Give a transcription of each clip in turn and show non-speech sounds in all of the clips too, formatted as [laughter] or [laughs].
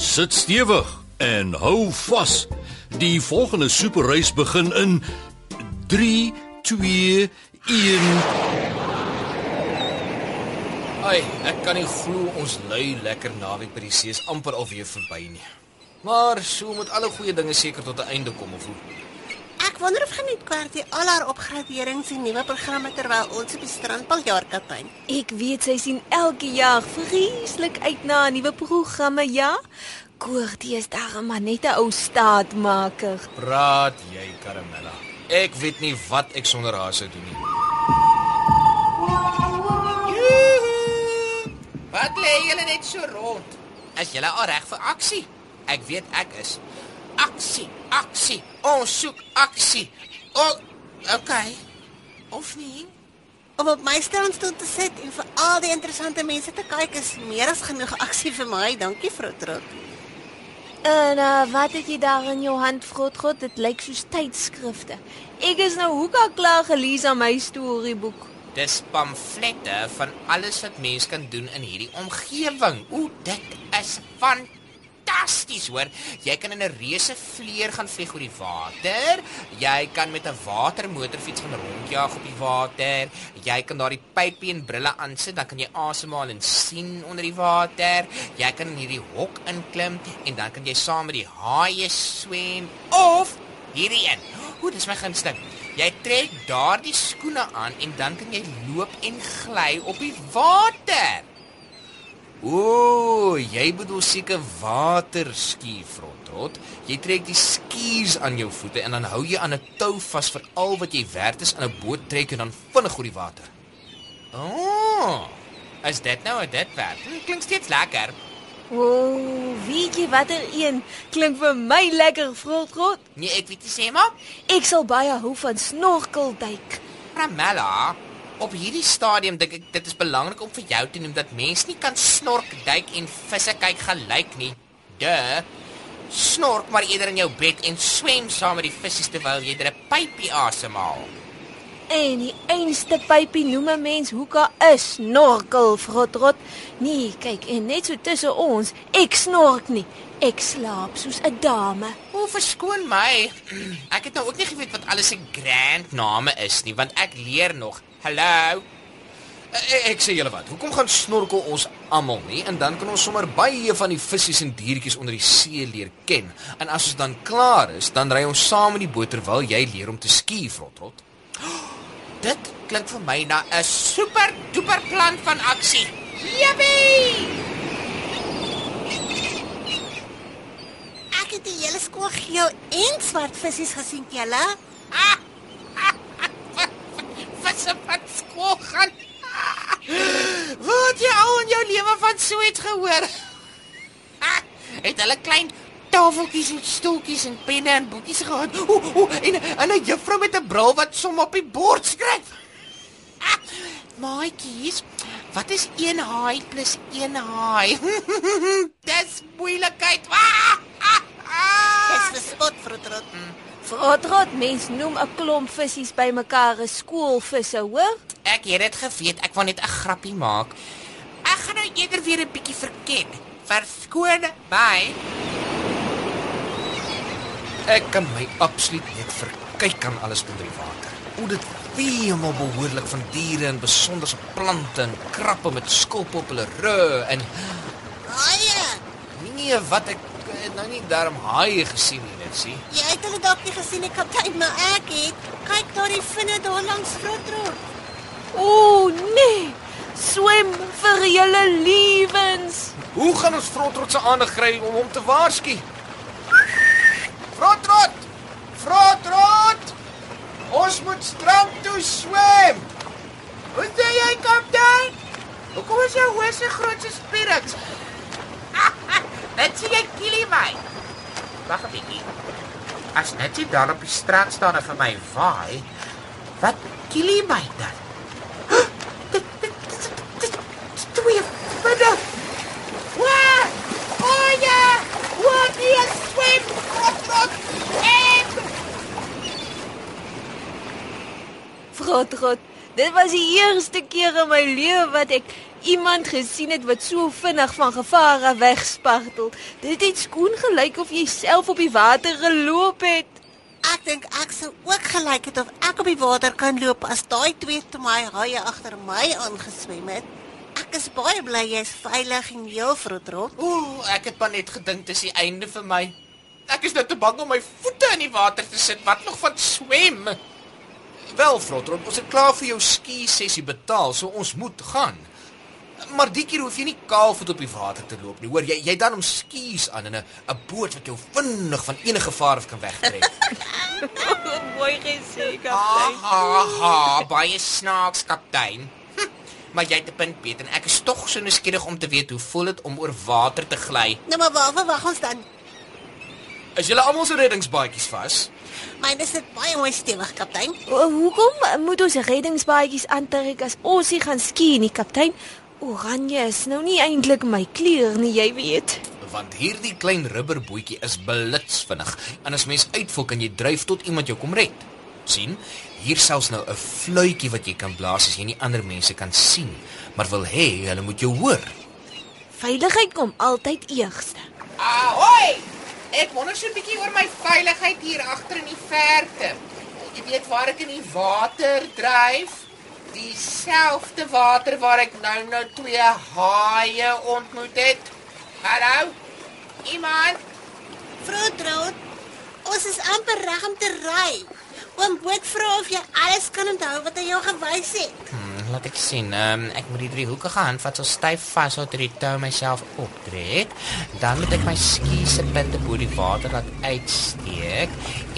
Sit stewig en hou vas. Die volgende superreis begin in 3 2 1 Ai, ek kan nie glo ons lui lekker naweek by die see is amper alweer verby nie. Maar so moet alle goeie dinge seker tot 'n einde kom of hoe? Wonder of geniet kwartie al haar opgraderings en nuwe programme terwyl ons op die strand pal jaar kaptein. Ek weet sy sien elke jaar vreeslik uit na 'n nuwe programme, ja. Koortie is daar maar net 'n ou staatmaker. Praat jy, Karamella? Ek weet nie wat ek sonder haar sou doen nie. Wat lê julle net so rond? Is julle al reg vir aksie? Ek weet ek is. Aksie, aksie. Ons soek aksie. O, okay. Of nie? Om op my strandstoel te sit en vir al die interessante mense te kyk is meer as genoeg aksie vir my. Dankie, vrou Trot. En uh, wat het jy daar in jou hand, Grotgrot? Dit lyk soos tydskrifte. Ek is nou hoeka klaar gelees aan my storieboek. Dis pamflette van alles wat mens kan doen in hierdie omgewing. O, dit is fantasties, hoor. Jy kan in 'n reuse vlieër gaan vlieg oor die water. Jy kan met 'n watermotorfiets gaan rondjaag op die water. Jy kan daardie pypie en brille aansit, dan kan jy asemhaal en sien onder die water. Jy kan in hierdie hok inklim en dan kan jy saam met die haie swem of hierdie een. O, dis my gunsteling. Jy trek daardie skoene aan en dan kan jy loop en gly op die water. O, jy bedoel seker waterski frontrot. Jy trek die skies aan jou voete en dan hou jy aan 'n tou vas vir al wat jy werd is aan 'n boot trek en dan vinnig oor die water. O, oh, is dit nou dit werd? Hm, Klink steeds lekker. O, oh, weet jy watter een klink vir my lekker, Grotgrot? Nee, ek weet nie sê maar. Ek sal baie hou van snorkelduik. Ramella, op hierdie stadium dink ek dit is belangrik om vir jou te noem dat mense nie kan snork, duik en visse kyk gelyk nie. Duh. Snork maar eerder in jou bed en swem saam met die visse terwyl jy 'n pypie asemhaal. En die einste pypie noem 'n mens hoeka is snorkel, Grotgrot. Nee, kyk, en net so tussen ons, ek snork nie. Ek slaap soos 'n dame. O, verskoon my. [clears throat] Ek het nou ook nie geweet wat alles se grand name is nie, want ek leer nog. Hallo. Ek, ek sê julle wat, hoekom gaan snorkel ons almal nie en dan kan ons sommer baie van die visse en diertjies onder die see leer ken. En as ons dan klaar is, dan ry ons saam in die boot terwyl jy leer om te ski, Frotrot. Dit klink vir my na 'n super duper plan van aksie. Jippie! Ek het die hele skool geel en swart visse gesien, julle. Visse wat skool gaan. Wat jy al in jou lewe van so iets gehoor? Het hulle klein tafeltjies en stoeltjies en penne en boekies gehad? O, o, en en 'n juffrou met 'n bril wat som op die bord skryf. Maatjies, wat is 1 haai plus 1 haai? [laughs] Dis moeilikheid. Dis verspot, vrou Trot. Grotgrot, mens noem 'n klomp visse bymekaar 'n skoolvisse, hoor? Ek het dit geweet. Ek wou net 'n grappie maak. Ek gaan nou eerder weer 'n bietjie verken. Verskoon my. Ek kan my absoluut net verkyk aan alles onder die water. O, dit wemel behoorlik van diere en besonderse plante en krappe met skulp op hulle rug en Haie, nee, wat ek het nou nie daarom haie gesien nie, net sien. jy het hulle dalk nie gesien nie, kaptein, maar ek het. Kyk daar die vinne daar langs vrou Trot. O, nee. Swem vir julle lewens. Hoe gaan ons Frotrot se aandag kry om hom te waarsku? Frotrot! Frotrot! Ons moet strand toe swem. Wat sê jy, kaptein? Hoekom is jou hoor so groot so spierings? Net sien jy kilie my. Wag 'n bietjie. As net jy daar op die straat staan en vir my waai, wat kilie my dan? Dit dit dit dit twee vinne. Waa! O ja! Wat jy swem rot rot. En Vrot rot. Dit was die eerste keer in my lewe wat ek iemand gesien het wat so vinnig van gevaar af wegspartel. Dit het skoon gelyk of jy self op die water geloop het. Ek dink ek sou ook gelyk het of ek op die water kan loop as daai twee te my haie agter my aangeswem het. Ek is baie bly jy's veilig en heel vrotrot. Ooh, ek het maar net gedink dis die einde vir my. Ek is nou te bang om my voete in die water te sit. Wat nog van swem? Wel, Frotrot, ons het klaar vir jou ski sessie betaal, so ons moet gaan. Maar die keer hoef jy nie kaalvoet op die water te loop nie. Hoor, jy jy dan om skies aan in 'n 'n boot wat jou vinnig van enige gevaar af kan wegtrek. [laughs] Mooi gesê, Ha ha ha, baie snaaks kaptein. Hm, maar jy het 'n punt, Peter, en ek is tog so nuuskierig om te weet hoe voel dit om oor water te gly. Nou maar waarvoor wag ons dan? Is julle almal se reddingsbaadjies vas? Myne sit baie mooi stewig, kaptein. Hoekom moet ons reddingsbaadjies aantrek as ons nie gaan ski nie, kaptein? Oranje is nou nie eintlik my kleur nie, jy weet. Want hierdie klein rubberbootjie is blitsvinnig en as mens uitval kan jy dryf tot iemand jou kom red. sien? Hier selfs nou 'n fluitjie wat jy kan blaas as jy nie ander mense kan sien, maar wil hê hulle moet jou hoor. Veiligheid kom altyd eerste. Ahoy! Ek wonder so 'n bietjie oor my veiligheid hier agter in die verte. Jy weet waar ek in die water dryf? Dieselfde water waar ek nou nou twee haie ontmoet het. Hallo? Iemand? Vrotrot. Ons is amper reg om te ry. Oom Boot vra of jy alles kan onthou wat hy jou gewys het. Hmm, laat ek sien. Ehm um, ek moet die drie hoekige handvat so styf vas sodat die tou myself optrek. Dan moet ek my ski se punte bo die water laat uitsteek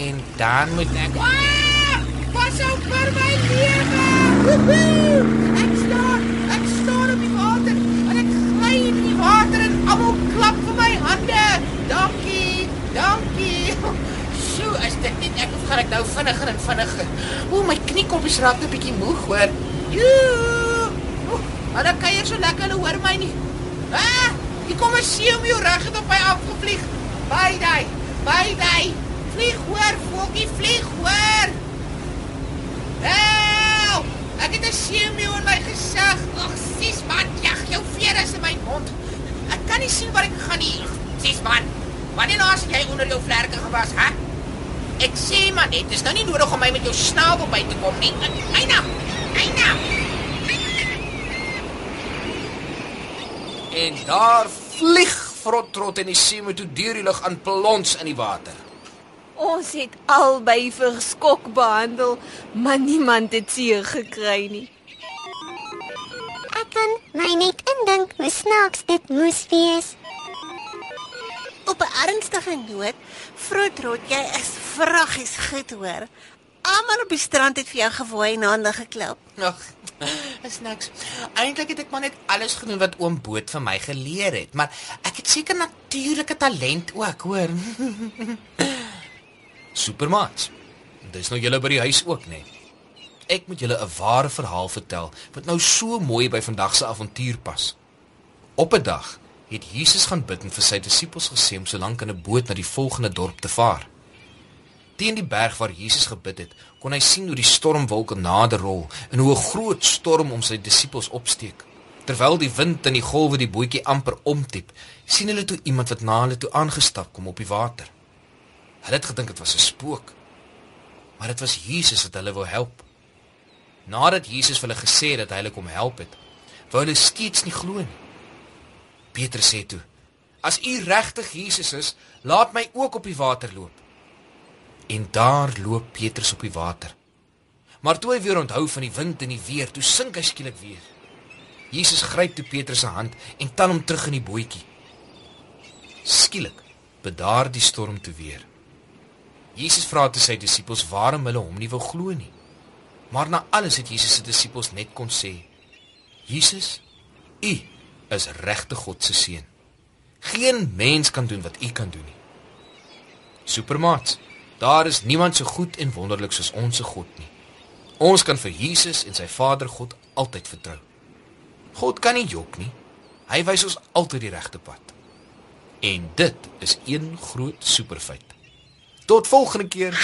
en dan moet ek ah! Pas op vir my lewe. Woehoe! Ek staan, ek staan op die water en ek gly in die water en almal klap vir my hande. Dankie. Dankie. Sjoe, as dit net ek of gaan ek nou vinniger en vinniger. O, my kniekoppies raak 'n bietjie moeg, hoor. Kan jy so lekker hulle hoor my nie. Ah, hier kom 'n seemeeu reg op my afgevlieg. By daai, by daai. Vlieg hoor, voeltjie vlieg hoor. Help! Ek het 'n seemeeu in my gesig. Ag, sis man, jag jou vere in my mond. Ek kan nie sien waar ek gaan nie. Sis man, wanneer laas het jy onder jou vlerke gewas, hè? Ek sê maar net, dis nou nie nodig om my met jou snavel by te kom nie. Eina! En daar vlieg Frotrot en die seemeeu toe deur die lug aan plons in die water. Ons het albei verskok behandel, maar niemand het seer gekry nie. Ek kan my net indink hoe snaaks dit moes wees. Op 'n ernstige noot, Vrotrot, jy is vraggies goed hoor. Almal op die strand het vir jou gewooi en hande geklap. Ag, [laughs] is niks. Eintlik het ek maar net alles gedoen wat oom Boot vir my geleer het, maar ek het seker natuurlike talent ook, hoor. [laughs] Supermaats. Dis nou julle by die huis ook, nê? Ek moet julle 'n ware verhaal vertel wat nou so mooi by vandag se avontuur pas. Op 'n dag het Jesus gaan bid en vir sy disippels gesê om so lank in 'n boot na die volgende dorp te vaar. Teen die berg waar Jesus gebid het, kon hy sien hoe die stormwolke nader rol en hoe 'n groot storm om sy disippels opsteek. Terwyl die wind en die golwe die bootjie amper omtiep, sien hulle toe iemand wat na hulle toe aangestap kom op die water. Hulle het gedink dit was 'n spook. Maar dit was Jesus wat hulle wou help. Nadat Jesus vir hulle gesê het dat hy hulle kom help het, wou hulle steeds nie glo nie. Petrus sê toe: "As u regtig Jesus is, laat my ook op die water loop." En daar loop Petrus op die water. Maar toe hy weer onthou van die wind en die weer, toe sink hy skielik weer. Jesus gryp toe Petrus se hand en tel hom terug in die bootjie. Skielik bedaar die storm toe weer. Jesus vra toe sy disippels waarom hulle hom nie wou glo nie. Maar na alles het Jesus se disippels net kon sê: "Jesus, U is regte God se seun." Geen mens kan doen wat u kan doen nie. Supermaats, daar is niemand so goed en wonderlik soos ons se God nie. Ons kan vir Jesus en sy Vader God altyd vertrou. God kan nie jok nie. Hy wys ons altyd die regte pad. En dit is een groot superfeit. Tot volgende keer.